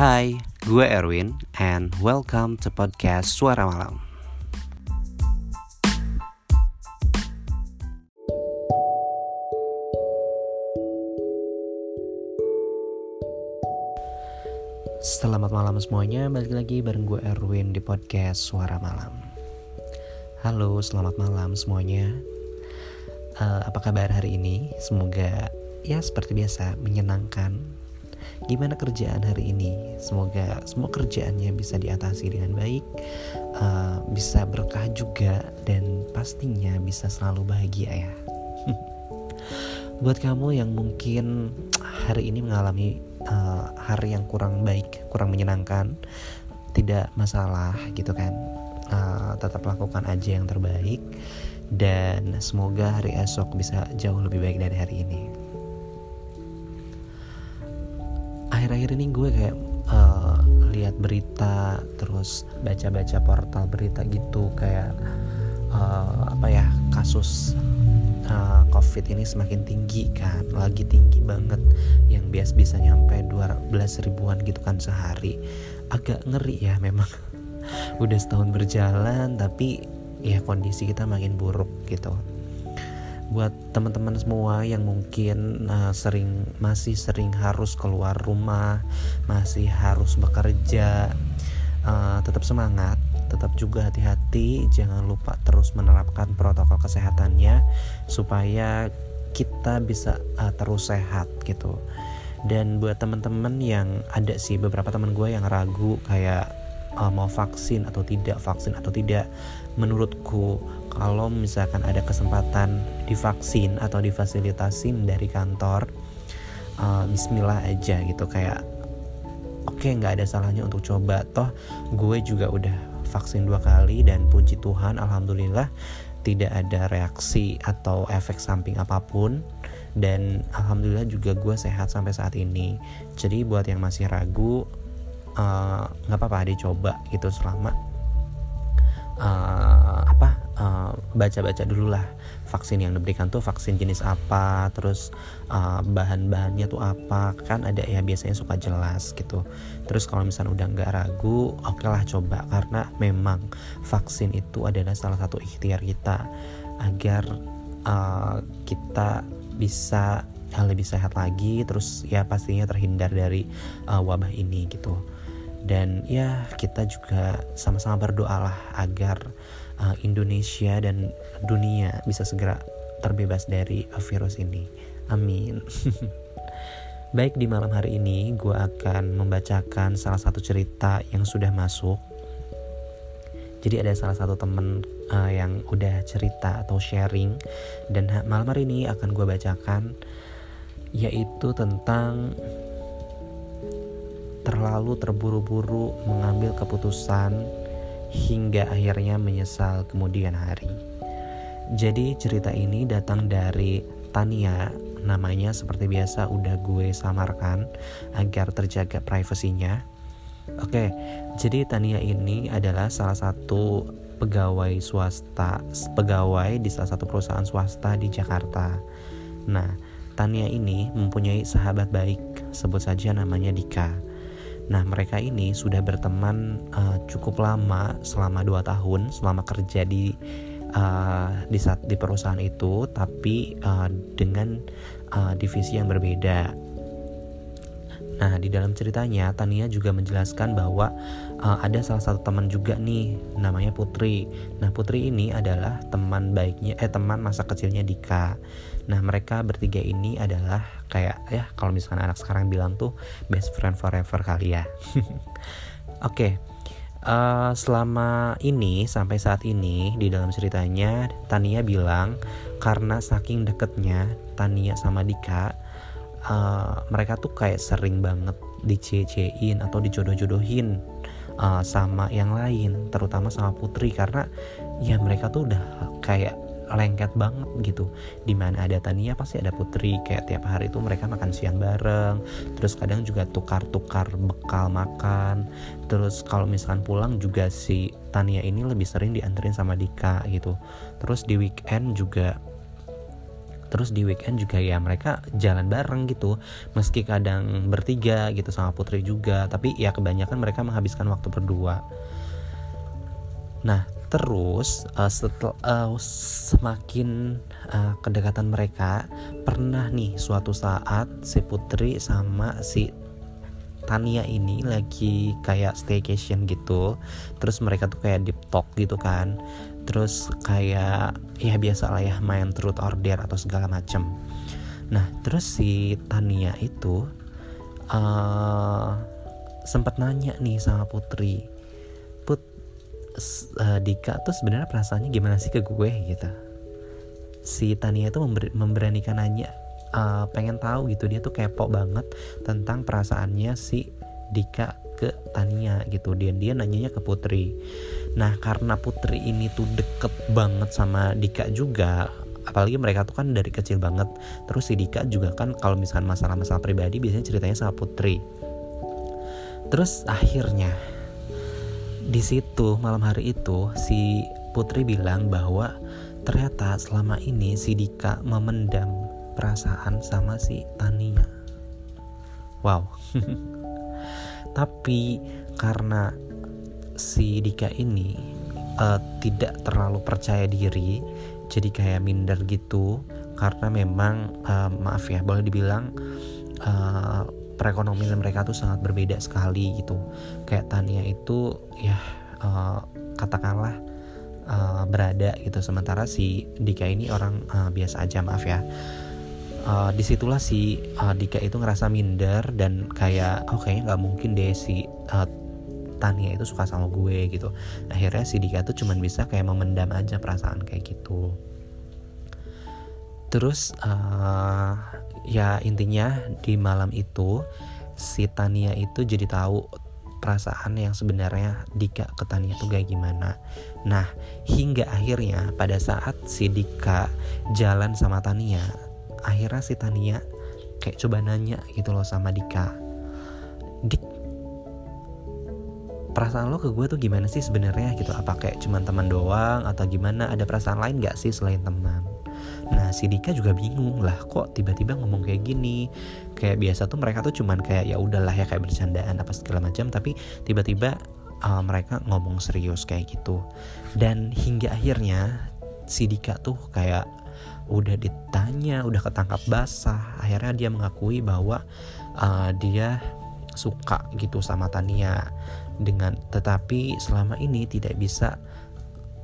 Hai, gue Erwin and welcome to podcast Suara Malam. Selamat malam semuanya, balik lagi bareng gue Erwin di podcast Suara Malam. Halo, selamat malam semuanya. Uh, apa kabar hari ini? Semoga ya seperti biasa menyenangkan. Gimana kerjaan hari ini? Semoga semua kerjaannya bisa diatasi dengan baik, uh, bisa berkah juga, dan pastinya bisa selalu bahagia ya. Buat kamu yang mungkin hari ini mengalami uh, hari yang kurang baik, kurang menyenangkan, tidak masalah gitu kan. Uh, tetap lakukan aja yang terbaik dan semoga hari esok bisa jauh lebih baik dari hari ini. Akhir-akhir ini gue kayak uh, lihat berita terus baca-baca portal berita gitu kayak uh, apa ya kasus uh, covid ini semakin tinggi kan lagi tinggi banget yang bias bisa nyampe 12 ribuan gitu kan sehari. Agak ngeri ya memang. Udah setahun berjalan tapi ya kondisi kita makin buruk gitu buat teman-teman semua yang mungkin uh, sering masih sering harus keluar rumah masih harus bekerja uh, tetap semangat tetap juga hati-hati jangan lupa terus menerapkan protokol kesehatannya supaya kita bisa uh, terus sehat gitu. Dan buat teman-teman yang ada sih beberapa teman gue yang ragu kayak uh, mau vaksin atau tidak vaksin atau tidak menurutku kalau misalkan ada kesempatan divaksin atau difasilitasin dari kantor uh, Bismillah aja gitu. Kayak oke okay, nggak ada salahnya untuk coba. Toh gue juga udah vaksin dua kali dan puji Tuhan alhamdulillah tidak ada reaksi atau efek samping apa pun. Dan alhamdulillah juga gue sehat sampai saat ini. Jadi buat yang masih ragu eh, nggak uh, apa-apa dicoba gitu selama uh, apa uh, baca-baca dulu lah. Vaksin yang diberikan tuh vaksin jenis apa terus uh, bahan-bahannya tuh apa. Kan ada ya biasanya suka jelas gitu. Terus kalau misalnya udah nggak ragu oke okay lah coba. Karena memang vaksin itu adalah salah satu ikhtiar kita agar uh, kita bisa lebih sehat lagi. Terus ya pastinya terhindar dari uh, wabah ini gitu. Dan ya kita juga sama-sama berdoa lah agar uh, Indonesia dan dunia bisa segera terbebas dari virus ini. Amin. Baik di malam hari ini gue akan membacakan salah satu cerita yang sudah masuk. Jadi ada salah satu temen uh, yang udah cerita atau sharing dan malam hari ini akan gue bacakan yaitu tentang terlalu terburu-buru mengambil keputusan hingga akhirnya menyesal kemudian hari. Jadi cerita ini datang dari Tania, namanya seperti biasa udah gue samarkan agar terjaga privasinya. Oke, jadi Tania ini adalah salah satu pegawai swasta, pegawai di salah satu perusahaan swasta di Jakarta. Nah, Tania ini mempunyai sahabat baik, sebut saja namanya Dika. Nah, mereka ini sudah berteman uh, cukup lama selama 2 tahun selama kerja di uh, di saat di perusahaan itu, tapi uh, dengan uh, divisi yang berbeda. Nah, di dalam ceritanya Tania juga menjelaskan bahwa uh, ada salah satu teman juga nih namanya Putri. Nah, Putri ini adalah teman baiknya eh teman masa kecilnya Dika. Nah, mereka bertiga ini adalah kayak ya kalau misalnya anak sekarang bilang tuh best friend forever kali ya. Oke. okay. Uh, eh, selama ini sampai saat ini di dalam ceritanya Tania bilang karena saking deketnya Tania sama Dika uh, mereka tuh kayak sering banget dicecein atau dijodoh-jodohin uh, sama yang lain terutama sama Putri karena ya mereka tuh udah kayak lengket banget gitu. Di mana ada Tania pasti ada Putri. Kayak tiap hari itu mereka makan siang bareng. Terus kadang juga tukar-tukar bekal makan. Terus kalau misalkan pulang juga si Tania ini lebih sering dianterin sama Dika gitu. Terus di weekend juga terus di weekend juga ya mereka jalan bareng gitu. Meski kadang bertiga gitu sama Putri juga tapi ya kebanyakan mereka menghabiskan waktu berdua. Nah terus uh, setel, uh, semakin uh, kedekatan mereka pernah nih suatu saat si Putri sama si Tania ini lagi kayak staycation gitu. Terus mereka tuh kayak deep talk gitu kan. Terus kayak ya biasa lah ya main truth or dare atau segala macem. Nah terus si Tania itu uh, sempat nanya nih sama Putri Put uh, Dika tuh sebenarnya perasaannya gimana sih ke gue gitu? Si Tania itu member memberanikan nanya uh, pengen tahu gitu. Dia tuh kepo banget tentang perasaannya si Dika ke Tania gitu. Dia dia nanyanya ke Putri. Nah karena Putri ini tuh deket banget sama Dika juga apalagi mereka tuh kan dari kecil banget. Terus si Dika juga kan kalau misalkan masalah-masalah pribadi biasanya ceritanya sama Putri. Terus akhirnya di situ malam hari itu si Putri bilang bahwa ternyata selama ini si Dika memendam perasaan sama si Tania. Wow. Tapi karena si Dika ini uh, tidak terlalu percaya diri jadi kayak minder gitu karena memang uh, maaf ya boleh dibilang uh, perekonomian mereka tuh sangat berbeda sekali gitu. Kayak Tania itu ya uh, katakanlah uh, berada gitu. Sementara si Dika ini orang uh, biasa aja maaf ya. Uh, di situlah si uh, Dika itu ngerasa minder dan kayak oh kayaknya nggak mungkin deh si uh, Tania itu suka sama gue gitu. Akhirnya si Dika tuh cuman bisa kayak memendam aja perasaan kayak gitu terus uh, ya intinya di malam itu si Tania itu jadi tahu perasaan yang sebenarnya Dika ke Tania itu kayak gimana. Nah, hingga akhirnya pada saat si Dika jalan sama Tania, akhirnya si Tania kayak coba nanya gitu loh sama Dika Dik perasaan lo ke gue tuh gimana sih sebenarnya? Gitu. Apa kayak cuman teman doang atau gimana? Ada perasaan lain gak sih selain teman nah si Dika juga bingung lah kok tiba-tiba ngomong kayak gini? Kayak biasa tuh mereka tuh cuman kayak ya udahlah ya kayak bercandaan apa segala macam tapi tiba-tiba uh, mereka ngomong serius kayak gitu. Dan hingga akhirnya si Dika tuh kayak udah ditanya udah ketangkap basah. Akhirnya dia mengakui bahwa uh, dia suka gitu sama Tania. Dengan tetapi selama ini tidak bisa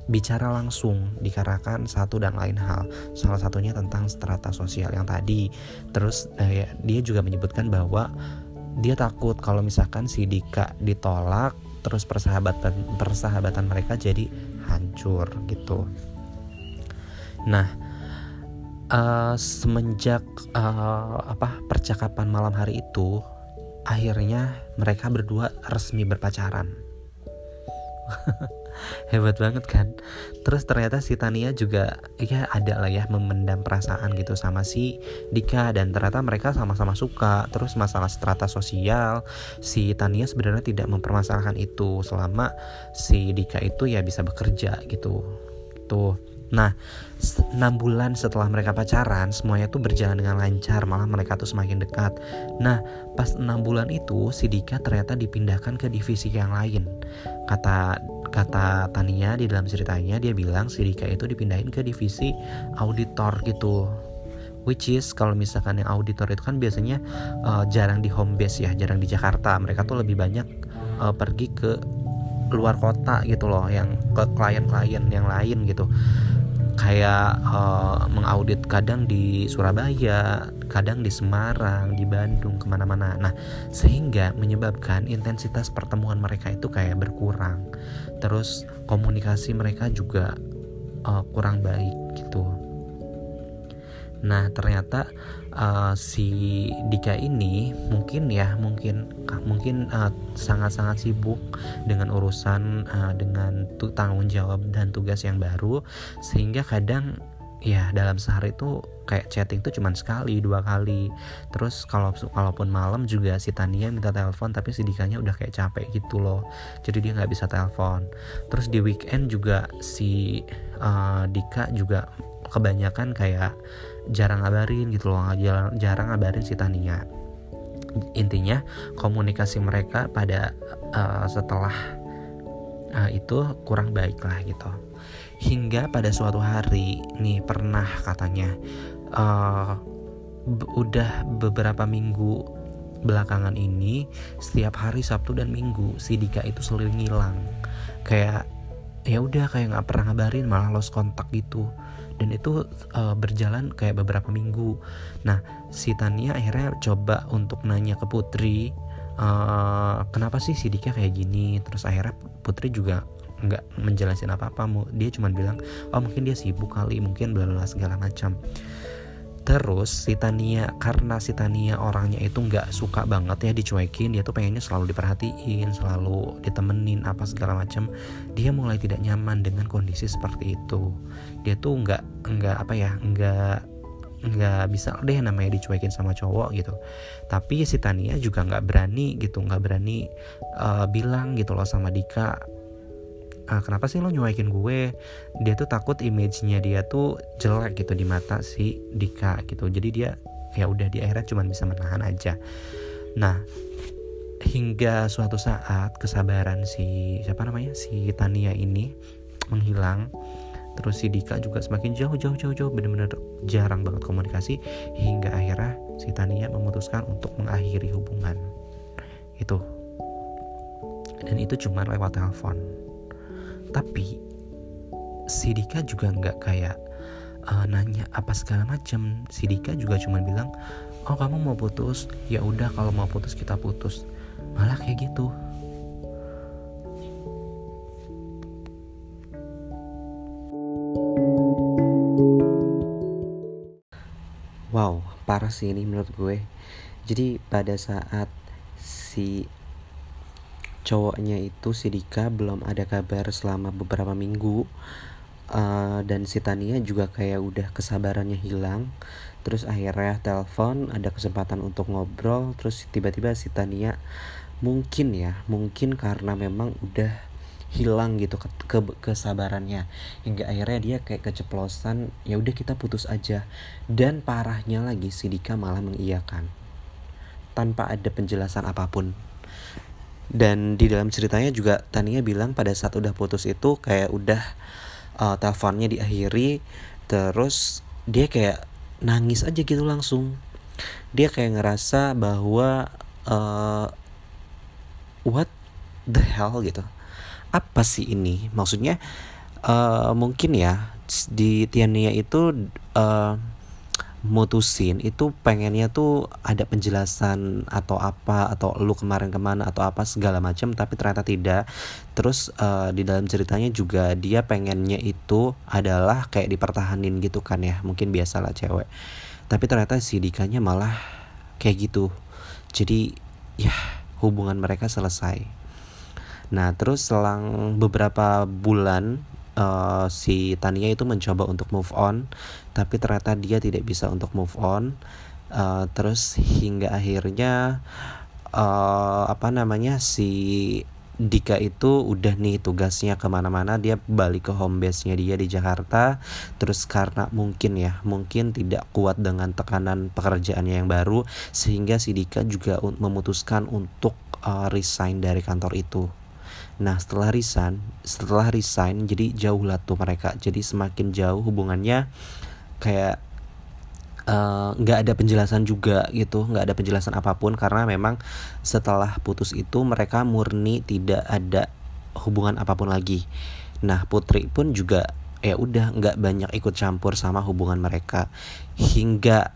bicara langsung dikarenakan satu dan lain hal. Salah satunya tentang strata sosial yang tadi. Terus uh, dia juga menyebutkan bahwa dia takut kalau misalkan si Dika ditolak terus persahabatan persahabatan mereka jadi hancur gitu. Nah uh, semenjak uh, apa percakapan malam hari itu akhirnya mereka berdua resmi berpacaran hebat banget kan? Terus ternyata si Tania juga ya ada lah ya memendam perasaan gitu sama si Dika dan ternyata mereka sama-sama suka. Terus masalah strata sosial si Tania sebenarnya tidak mempermasalahkan itu. Selama si Dika itu ya bisa bekerja gitu. Tuh Nah, enam bulan setelah mereka pacaran, semuanya tuh berjalan dengan lancar, malah mereka tuh semakin dekat. Nah, pas enam bulan itu, si Dika ternyata dipindahkan ke divisi yang lain. Kata kata Tania di dalam ceritanya, dia bilang si Dika itu dipindahin ke divisi auditor gitu. Which is kalau misalkan yang auditor itu kan biasanya uh, jarang di home base ya, jarang di Jakarta. Mereka tuh lebih banyak uh, pergi ke luar kota gitu loh yang ke klien-klien yang lain gitu kayak uh, mengaudit kadang di Surabaya, kadang di Semarang, di Bandung, ke mana-mana. Nah, sehingga menyebabkan intensitas pertemuan mereka itu kayak berkurang. Terus komunikasi mereka juga uh, kurang baik gitu. Nah, ternyata uh, si Dika ini mungkin ya mungkin mungkin sangat eh, sangat-sangat sibuk dengan urusan uh, dengan tanggung jawab dan tugas yang baru sehingga kadang ya dalam sehari itu kayak chatting tuh cuman sekali dua kali. Terus kalau kalaupun malam juga si Tania minta telepon tapi si Dikanya udah kayak capek gitu loh. Jadi dia nggak bisa telepon. Terus di weekend juga si uh, Dika juga kebanyakan kayak jarang ngabarin gitu loh jarang, ngabarin si Tania. Intinya komunikasi mereka pada uh, setelah uh, itu kurang baik lah gitu. Hingga pada suatu hari nih pernah katanya uh, udah beberapa minggu belakangan ini setiap hari Sabtu dan Minggu si Dika itu selalu ngilang. Kayak ya udah kayak nggak pernah ngabarin malah lost kontak gitu dan itu uh, berjalan kayak beberapa minggu. Nah si Tania akhirnya coba untuk nanya ke Putri uh, kenapa sih si Dika kayak gini? Terus akhirnya Putri juga nggak menjelasin apa-apa dia cuma bilang oh mungkin dia sibuk kali mungkin bla bla segala macam Terus si Tania karena si Tania orangnya itu nggak suka banget ya dicuekin, dia tuh pengennya selalu diperhatiin, selalu ditemenin apa segala macam. Dia mulai tidak nyaman dengan kondisi seperti itu. Dia tuh nggak nggak apa ya nggak nggak bisa deh namanya dicuekin sama cowok gitu. Tapi si Tania juga nggak berani gitu, nggak berani uh, bilang gitu loh sama Dika ah, kenapa sih lo nyuekin gue? Dia tuh takut image-nya dia tuh jelek gitu di mata si Dika gitu. Jadi dia ya udah di akhirnya cuma bisa menahan aja. Nah hingga suatu saat kesabaran si siapa namanya? Si Tania ini menghilang. Terus si Dika juga semakin jauh jauh jauh jauh bener-bener jarang banget komunikasi hingga akhirnya si Tania memutuskan untuk mengakhiri hubungan. Itu. Dan itu cuma lewat telepon tapi si Dika juga nggak kayak uh, nanya apa segala macam si Dika juga cuma bilang oh kamu mau putus. Ya udah kalau mau putus kita putus. Malah kayak gitu. Wow, parah sih ini menurut gue. Jadi pada saat si cowoknya itu si Dika belum ada kabar selama beberapa minggu. Uh, dan si Tania juga kayak udah kesabarannya hilang. Terus akhirnya telepon ada kesempatan untuk ngobrol. Terus tiba-tiba si Tania mungkin ya mungkin karena memang udah hilang gitu ke, ke kesabarannya. Hingga akhirnya dia kayak keceplosan ya udah kita putus aja. Dan parahnya lagi si Dika malah mengiyakan. Tanpa ada penjelasan apa pun dan di dalam ceritanya juga Tania bilang pada saat udah putus itu kayak udah uh, teleponnya diakhiri terus dia kayak nangis aja gitu langsung. Dia kayak ngerasa bahwa uh, what the hell gitu. Apa sih ini? Maksudnya uh, mungkin ya di Tiania itu uh, mutusin itu pengennya tuh ada penjelasan atau apa atau lu kemarin ke mana atau apa segala macam tapi ternyata tidak. Terus uh, di dalam ceritanya juga dia pengennya itu adalah kayak dipertahanin gitu kan ya mungkin biasalah cewek. Tapi ternyata si Dikanya malah kayak gitu. Jadi ya hubungan mereka selesai. Nah terus selang beberapa bulan uh, si Tania itu mencoba untuk move on tapi ternyata dia tidak bisa untuk move on. Uh, terus hingga akhirnya uh, apa namanya si Dika itu udah nih tugasnya ke mana-mana dia balik ke home base-nya dia di Jakarta. Terus karena mungkin ya mungkin tidak kuat dengan tekanan pekerjaannya yang baru sehingga si Dika juga memutuskan untuk resign dari kantor itu Nah setelah resign, setelah resign jadi jauh lah tuh mereka. Jadi semakin jauh hubungannya kayak eh, nggak uh, ada penjelasan juga gitu, nggak ada penjelasan apa pun karena memang setelah putus itu mereka murni tidak ada hubungan apa pun lagi. Nah Putri pun juga ya udah nggak banyak ikut campur sama hubungan mereka hingga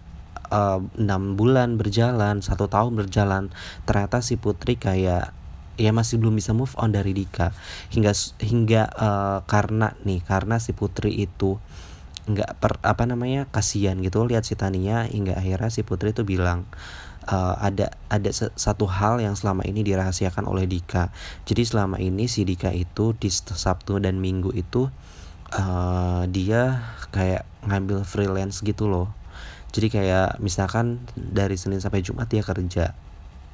eh, enam uh, bulan berjalan satu tahun berjalan ternyata si Putri kayak ya masih belum bisa move on dari Dika. Hingga hingga uh, karena nih karena si Putri itu nggak per apa namanya kasihan gitu. Lihat si Tania hingga akhirnya si Putri itu bilang uh, ada ada satu hal yang selama ini dirahasiakan oleh Dika. Jadi selama ini si Dika itu di Sabtu dan Minggu itu uh, dia kayak ngambil freelance gitu loh. Jadi kayak misalkan dari Senin sampai Jumat dia kerja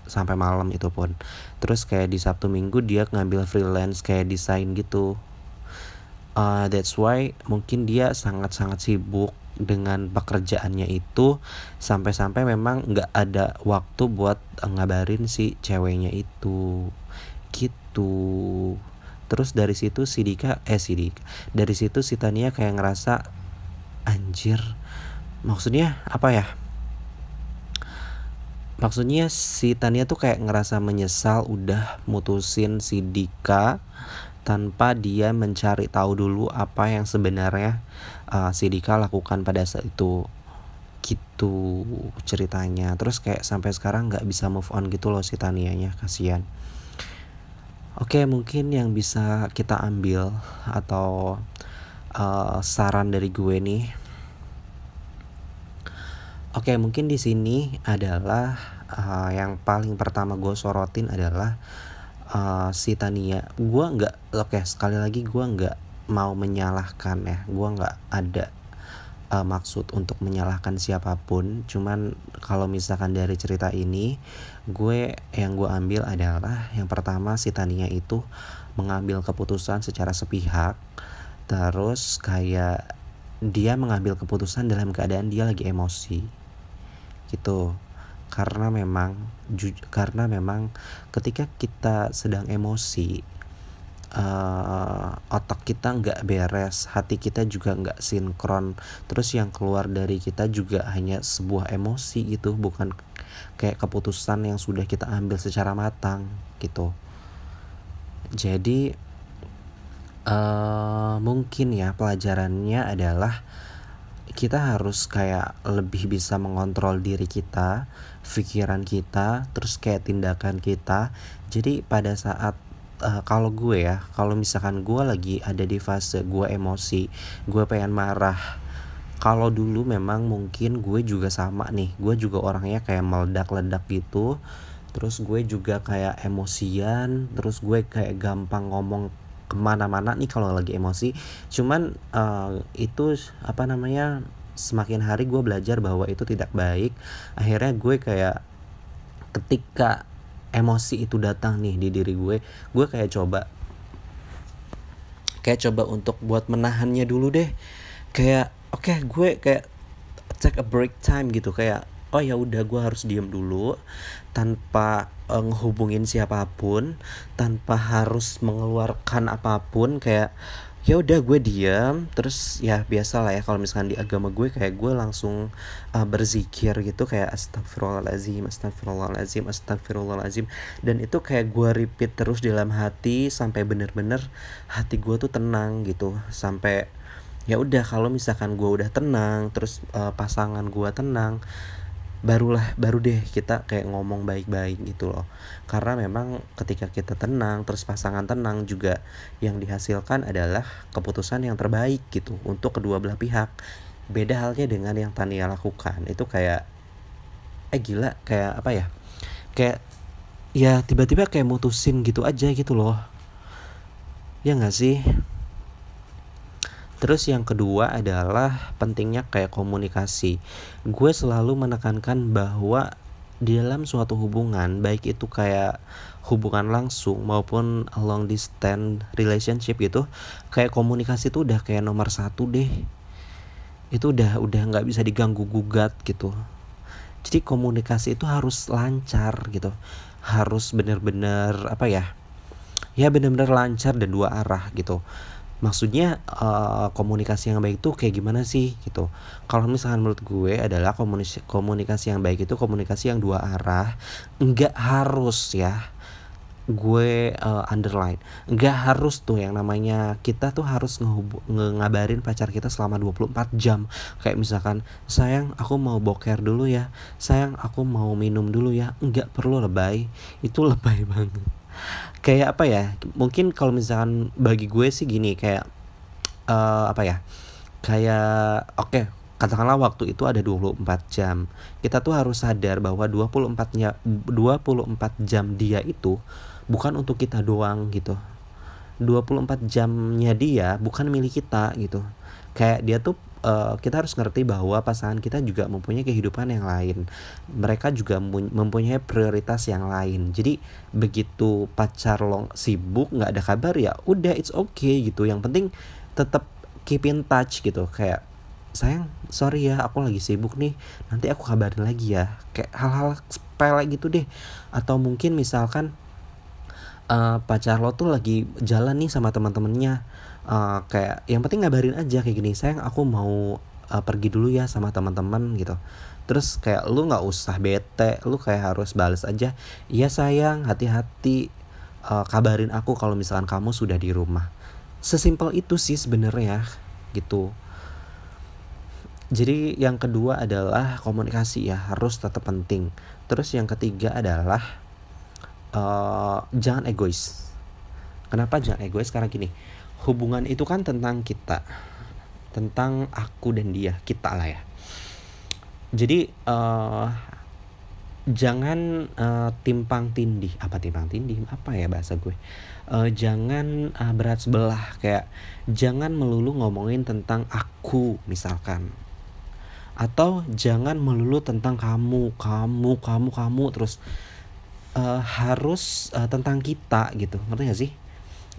sampai malam itu pun. Terus kayak di Sabtu Minggu dia ngambil freelance kayak desain gitu. Uh, that's why mungkin dia sangat-sangat sibuk dengan pekerjaannya itu. Sampai-sampai memang nggak ada waktu buat ngabarin si ceweknya itu. Gitu. Terus dari situ si Dika eh si Dika. Dari situ si Tania kayak ngerasa anjir maksudnya apa ya maksudnya si Tania tuh kayak ngerasa menyesal udah mutusin si Dika tanpa dia mencari tahu dulu apa yang sebenarnya uh, si Dika lakukan pada saat itu. Gitu ceritanya. Terus kayak sampai sekarang nggak bisa move on gitu loh si Tanianya kasihan. Oke mungkin yang bisa kita ambil atau uh, saran dari gue nih oke mungkin di sini adalah uh, yang paling pertama gue sorotin adalah uh, si Tania. Gue nggak oke okay, sekali lagi gue nggak mau menyalahkan ya. Gue nggak ada uh, maksud untuk menyalahkan siapa pun. Cuman kalau misalkan dari cerita ini gue yang gue ambil adalah yang pertama si Tania itu mengambil keputusan secara sepihak. Terus kayak dia mengambil keputusan dalam keadaan dia lagi emosi gitu. Karena memang karena memang ketika kita sedang emosi uh, otak kita nggak beres hati kita juga nggak sinkron terus yang keluar dari kita juga hanya sebuah emosi gitu bukan kayak keputusan yang sudah kita ambil secara matang gitu. Jadi uh, mungkin ya pelajarannya adalah kita harus kayak lebih bisa mengontrol diri kita, pikiran kita, terus kayak tindakan kita. Jadi pada saat uh, kalau gue ya, kalau misalkan gue lagi ada di fase gue emosi, gue pengen marah. Kalau dulu memang mungkin gue juga sama nih, gue juga orangnya kayak meledak-ledak gitu. Terus gue juga kayak emosian, terus gue kayak gampang ngomong ke mana-mana nih kalau lagi emosi. Cuman uh, itu apa namanya semakin hari gue belajar bahwa itu tidak baik. Akhirnya gue kayak ketika emosi itu datang nih di diri gue gue kayak coba kayak coba untuk buat menahannya dulu deh. Kayak oke okay, gue kayak take a break time gitu. Kayak oh ya udah gue harus diem dulu tanpa uh, ngehubungin siapa pun tanpa harus mengeluarkan apa pun kayak ya udah gue diam terus ya biasa lah ya kalau misalkan di agama gue kayak gue langsung uh, berzikir gitu kayak astagfirullahalazim astagfirullahalazim astagfirullahalazim dan itu kayak gue repeat terus dalam hati sampai bener-bener hati gue tuh tenang gitu. Sampai ya udah kalau misalkan gue udah tenang terus uh, pasangan gue tenang barulah baru deh kita kayak ngomong baik-baik gitu loh. Karena memang ketika kita tenang terus pasangan tenang juga yang dihasilkan adalah keputusan yang terbaik gitu untuk kedua belah pihak. Beda halnya dengan yang Tania lakukan. Itu kayak eh gila kayak apa ya? Kayak ya tiba-tiba kayak mutusin gitu aja gitu loh. Ya nggak sih Terus yang kedua adalah pentingnya kayak komunikasi. Gue selalu menekankan bahwa di dalam suatu hubungan, baik itu kayak hubungan langsung maupun long distance relationship gitu, kayak komunikasi itu udah kayak nomor satu deh. Itu udah udah nggak bisa diganggu gugat gitu. Jadi komunikasi itu harus lancar gitu, harus bener-bener apa ya? Ya bener-bener lancar dan dua arah gitu maksudnya uh, komunikasi yang baik itu kayak gimana sih gitu. Kalau misalkan menurut gue adalah komunikasi komunikasi yang baik itu komunikasi yang dua arah. Nggak harus ya gue uh, underline. Nggak harus tuh yang namanya kita tuh harus ngabarin pacar kita selama 24 jam. Kayak misalkan sayang aku mau boker dulu ya. Sayang aku mau minum dulu ya. Nggak perlu lebay. Itu lebay banget kayak apa ya mungkin kalau misalkan bagi gue sih gini kayak uh, apa ya kayak oke okay, katakanlah waktu itu ada 24 jam. Kita tuh harus sadar bahwa 24 nya 24 jam dia itu bukan untuk kita doang gitu. 24 jamnya dia bukan milik kita gitu. Kayak dia tuh uh, kita harus ngerti bahwa pasangan kita juga mempunyai kehidupan yang lain. Mereka juga mempunyai prioritas yang lain. Jadi begitu pacar lo sibuk nggak ada kabar ya udah it's okay gitu. Yang penting tetap keep in touch gitu kayak sayang sorry ya aku lagi sibuk nih nanti aku kabarin lagi ya kayak hal-hal sepele gitu deh atau mungkin misalkan uh, pacar lo tuh lagi jalan nih sama teman-temannya uh, kayak yang penting ngabarin aja kayak gini sayang aku mau uh, pergi dulu ya sama teman-teman gitu terus kayak lu nggak usah bete lu kayak harus bales aja iya sayang hati-hati uh, kabarin aku kalau misalkan kamu sudah di rumah sesimpel itu sih sebenarnya gitu jadi yang kedua adalah komunikasi ya harus tetap penting. Terus yang ketiga adalah uh, jangan egois. Kenapa jangan egois? Karena gini, hubungan itu kan tentang kita, tentang aku dan dia, kita lah ya. Jadi uh, jangan uh, timpang tindih. Apa timpang tindih? Apa ya bahasa gue? Uh, jangan uh, berat sebelah kayak jangan melulu ngomongin tentang aku misalkan atau jangan melulu tentang kamu kamu kamu kamu terus uh, harus uh, tentang kita gitu ngerti gak sih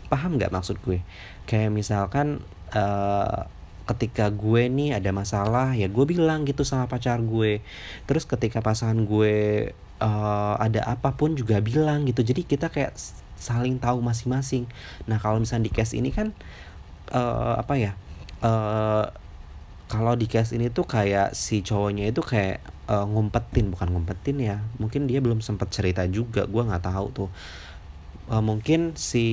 paham nggak maksud gue? Kayak misalkan uh, ketika gue nih ada masalah ya gue bilang gitu sama pacar gue. Terus ketika pasangan gue uh, ada apa pun juga bilang gitu. Jadi kita kayak saling tahu masing-masing. Nah kalau misalnya di case ini kan uh, apa ya uh, kalau di case ini tuh kayak si cowoknya itu kayak uh, ngumpetin bukan ngumpetin ya. Mungkin dia belum sempat cerita juga gue nggak tahu tuh. Uh, mungkin si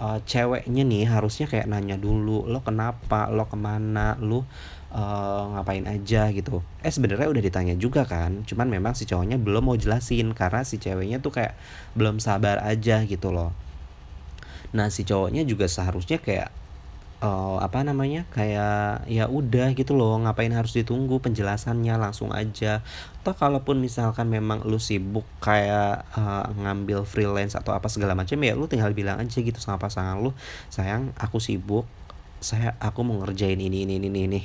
uh, ceweknya nih harusnya kayak nanya dulu lo kenapa? Lo ke mana? Lo uh, ngapain aja? gitu. Eh sebenarnya udah ditanya juga kan cuman memang si cowoknya belum mau jelasin karena si ceweknya tuh kayak belum sabar aja gitu loh. Nah si cowoknya juga seharusnya kayak uh, apa namanya kayak ya udah gitu loh ngapain harus ditunggu penjelasannya langsung aja. Atau kalaupun misalkan memang lu sibuk kayak uh, ngambil freelance atau apa segala macam ya lu tinggal bilang aja gitu sama pasangan lu sayang aku sibuk saya aku mau ngerjain ini ini ini ini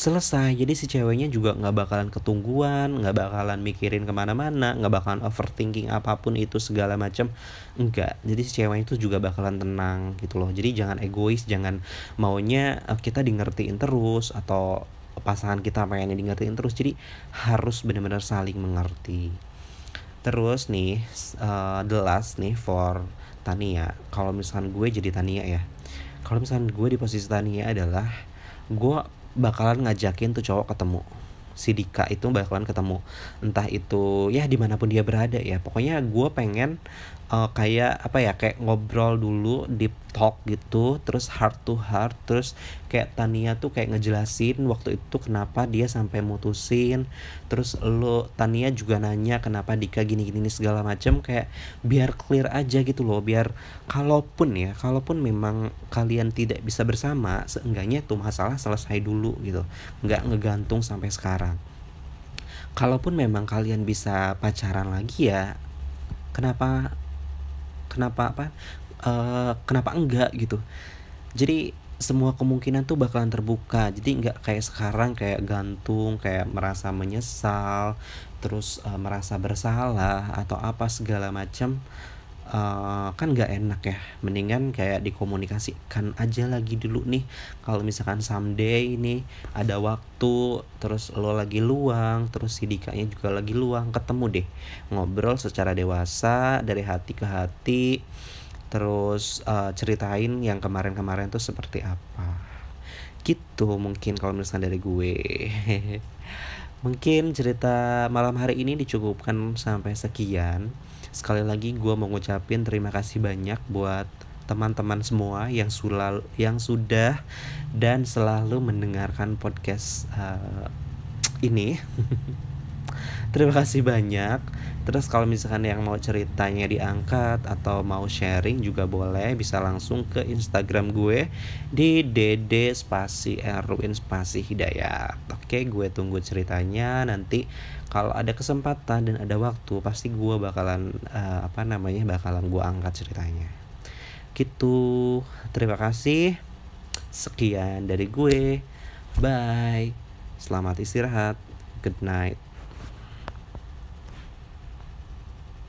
selesai. Jadi si ceweknya juga nggak bakalan ketungguan nggak bakalan mikirin ke mana-mana nggak bakalan overthinking apa pun itu segala macam enggak jadi si ceweknya itu juga bakalan tenang gitu loh. Jadi jangan egois jangan maunya eh, kita di terus atau pasangan kita pengennya di ngertiin terus. Jadi harus benar-benar saling mengerti. Terus nih uh, the last nih for Tania. Kalau misalkan gue jadi Tania ya. Kalau misalkan gue di posisi Tania adalah gue bakalan ngajakin tuh cowok ketemu. Si Dika itu bakalan ketemu. Entah itu ya di mana pun dia berada ya. Pokoknya gue pengen uh, kayak apa ya kayak ngobrol dulu deep talk gitu terus heart to heart terus kayak Tania tuh kayak ngejelasin waktu itu kenapa dia sampai mutusin. Terus lo Tania juga nanya kenapa Dika gini gini segala macam kayak biar clear aja gitu loh biar kalaupun ya kalaupun memang kalian tidak bisa bersama seenggaknya tuh masalah selesai dulu gitu nggak ngegantung sampai sekarang. Kalaupun memang kalian bisa pacaran lagi ya kenapa kenapa apa uh, kenapa enggak gitu. Jadi semua kemungkinan tuh bakalan terbuka. Jadi nggak kayak sekarang kayak gantung kayak merasa menyesal terus uh, merasa bersalah atau apa segala macam uh, kan nggak enak ya. Mendingan kayak dikomunikasikan aja lagi dulu nih. Kalau misalkan someday ini ada waktu terus lo lagi luang terus si Dikanya juga lagi luang ketemu deh. Ngobrol secara dewasa dari hati ke hati. Terus uh, ceritain yang kemarin-kemarin tuh seperti apa. Gitu mungkin kalau misalnya dari gue. Mungkin cerita malam hari ini dicukupkan sampai sekian sekali lagi gue mau ngucapin terima kasih banyak buat teman-teman semua yang sulal yang sudah dan selalu mendengarkan podcast uh, ini. Terima kasih banyak. Terus kalau misalkan yang mau ceritanya diangkat atau mau sharing juga boleh bisa langsung ke instagram gue di dd spasi erwin spasi hidayat. Oke gue tunggu ceritanya nanti kalau ada kesempatan dan ada waktu pasti gue bakalan uh, apa namanya bakalan gue angkat ceritanya. Gitu. Terima kasih. Sekian dari gue. Bye. Selamat istirahat. Good night